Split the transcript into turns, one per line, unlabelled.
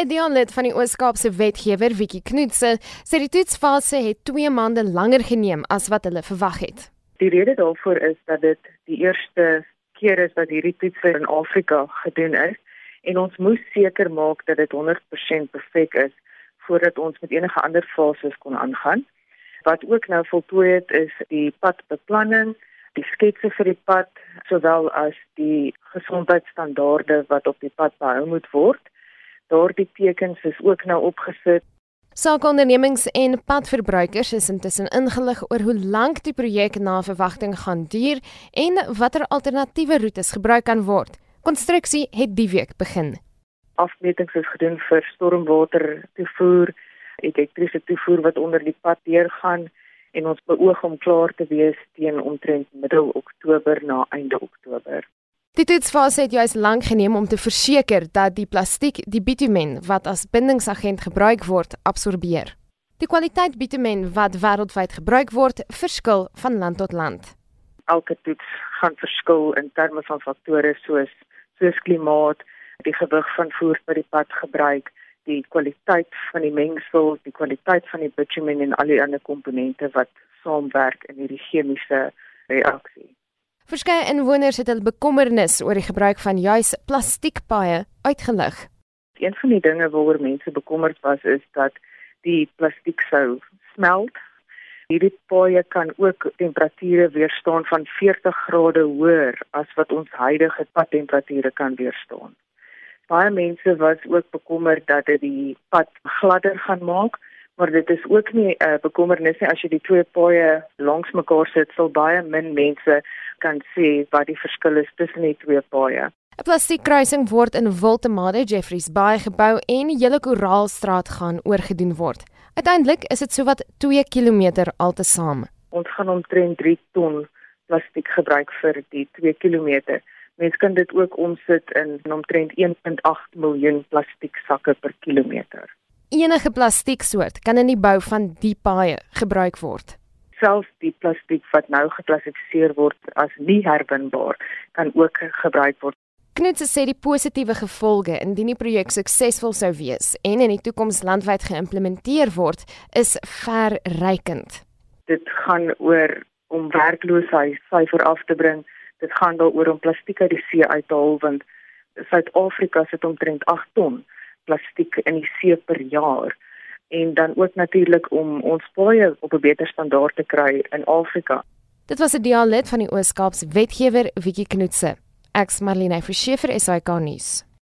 'n Dianlid van die Oos-Kaapse wetgewer, Wiekie Knoetse, sê die toetsfase het 2 maande langer geneem as wat hulle verwag het.
Die rede daarvoor is dat dit die eerste keer is dat hierdie toets in Afrika gedoen is en ons moes seker maak dat dit 100% perfek is voordat ons met enige ander fases kon aangaan. Wat ook nou voltooi het is die padbeplanning, die sketse vir die pad, sowel as die gesondheidsstandaarde wat op die pad behou moet word. Daardie tekens is ook nou opgesit.
Saakondernemings en padverbruikers is intussen ingelig oor hoe lank die projek na verwagting gaan duur en watter alternatiewe roetes gebruik kan word. Konstruksie het die week begin.
Afmetings is gedoen vir stormwater toevoer, elektriese toevoer wat onder die pad deurgaan en ons beoog om klaar te wees teen omtrent middel Oktober na einde Oktober.
Die toetsfase het juis lank geneem om te verseker dat die plastiek die bitumen wat as bindingsagent gebruik word, absorbeer. Die kwaliteit bitumen wat wêreldwyd gebruik word, verskil van land tot land.
Elke toets gaan verskil in terme van faktore soos soos klimaat, die gewig van voer vir die pad gebruik, die kwaliteit van die mengsel, die kwaliteit van die bitumen en al die ander komponente wat saamwerk in hierdie chemiese reaksie.
Verskeie inwoners het hul bekommernis oor die gebruik van juis plastiekpaaie uitgelig.
Een van die dinge waaroor mense bekommerd was is dat die plastiek sou smelt. Hierdie paaie kan ook temperature weerstaan van 40 grade hoër as wat ons huidige padtemperature kan weerstaan. Baie mense was ook bekommerd dat dit die pad gladder gaan maak, maar dit is ook nie 'n uh, bekommernis nie as jy die twee paaie langs mekaar sit, sal baie min mense kan sê wat die verskil is tussen die twee paaie.
'n Plastiekkruising word in Wiltemade, Jeffreys Bay gebou en die hele Koraalstraat gaan oorgedoen word. Uiteindelik is dit sowat 2 km altesaam.
Ons gaan omtrent 3 ton plastiek gebruik vir die 2 km. Mens kan dit ook omsit in omtrent 1.8 miljoen plastiek sakke per kilometer.
Enige plastieksoort kan in die bou van die paaie gebruik word.
Selfs die plastiek wat nou geklassifiseer word as nie herwinbaar, kan ook gebruik word.
Knutse sê die positiewe gevolge indien die projek suksesvol sou wees en in die toekoms landwyd geïmplementeer word, is verrykend.
Dit gaan oor om werkloosheid syfer af te bring dit gaan daaroor om plastiek uit die see uit te haal want Suid-Afrika sit omtrent 8 ton plastiek in die see per jaar en dan ook natuurlik om ons paaie op 'n beter standaard te kry in Afrika.
Dit was 'n dialog van die Oos-Kaapse wetgewer Wiekie Knoetse. Ek's Marlene Verschiefer, SAK nuus.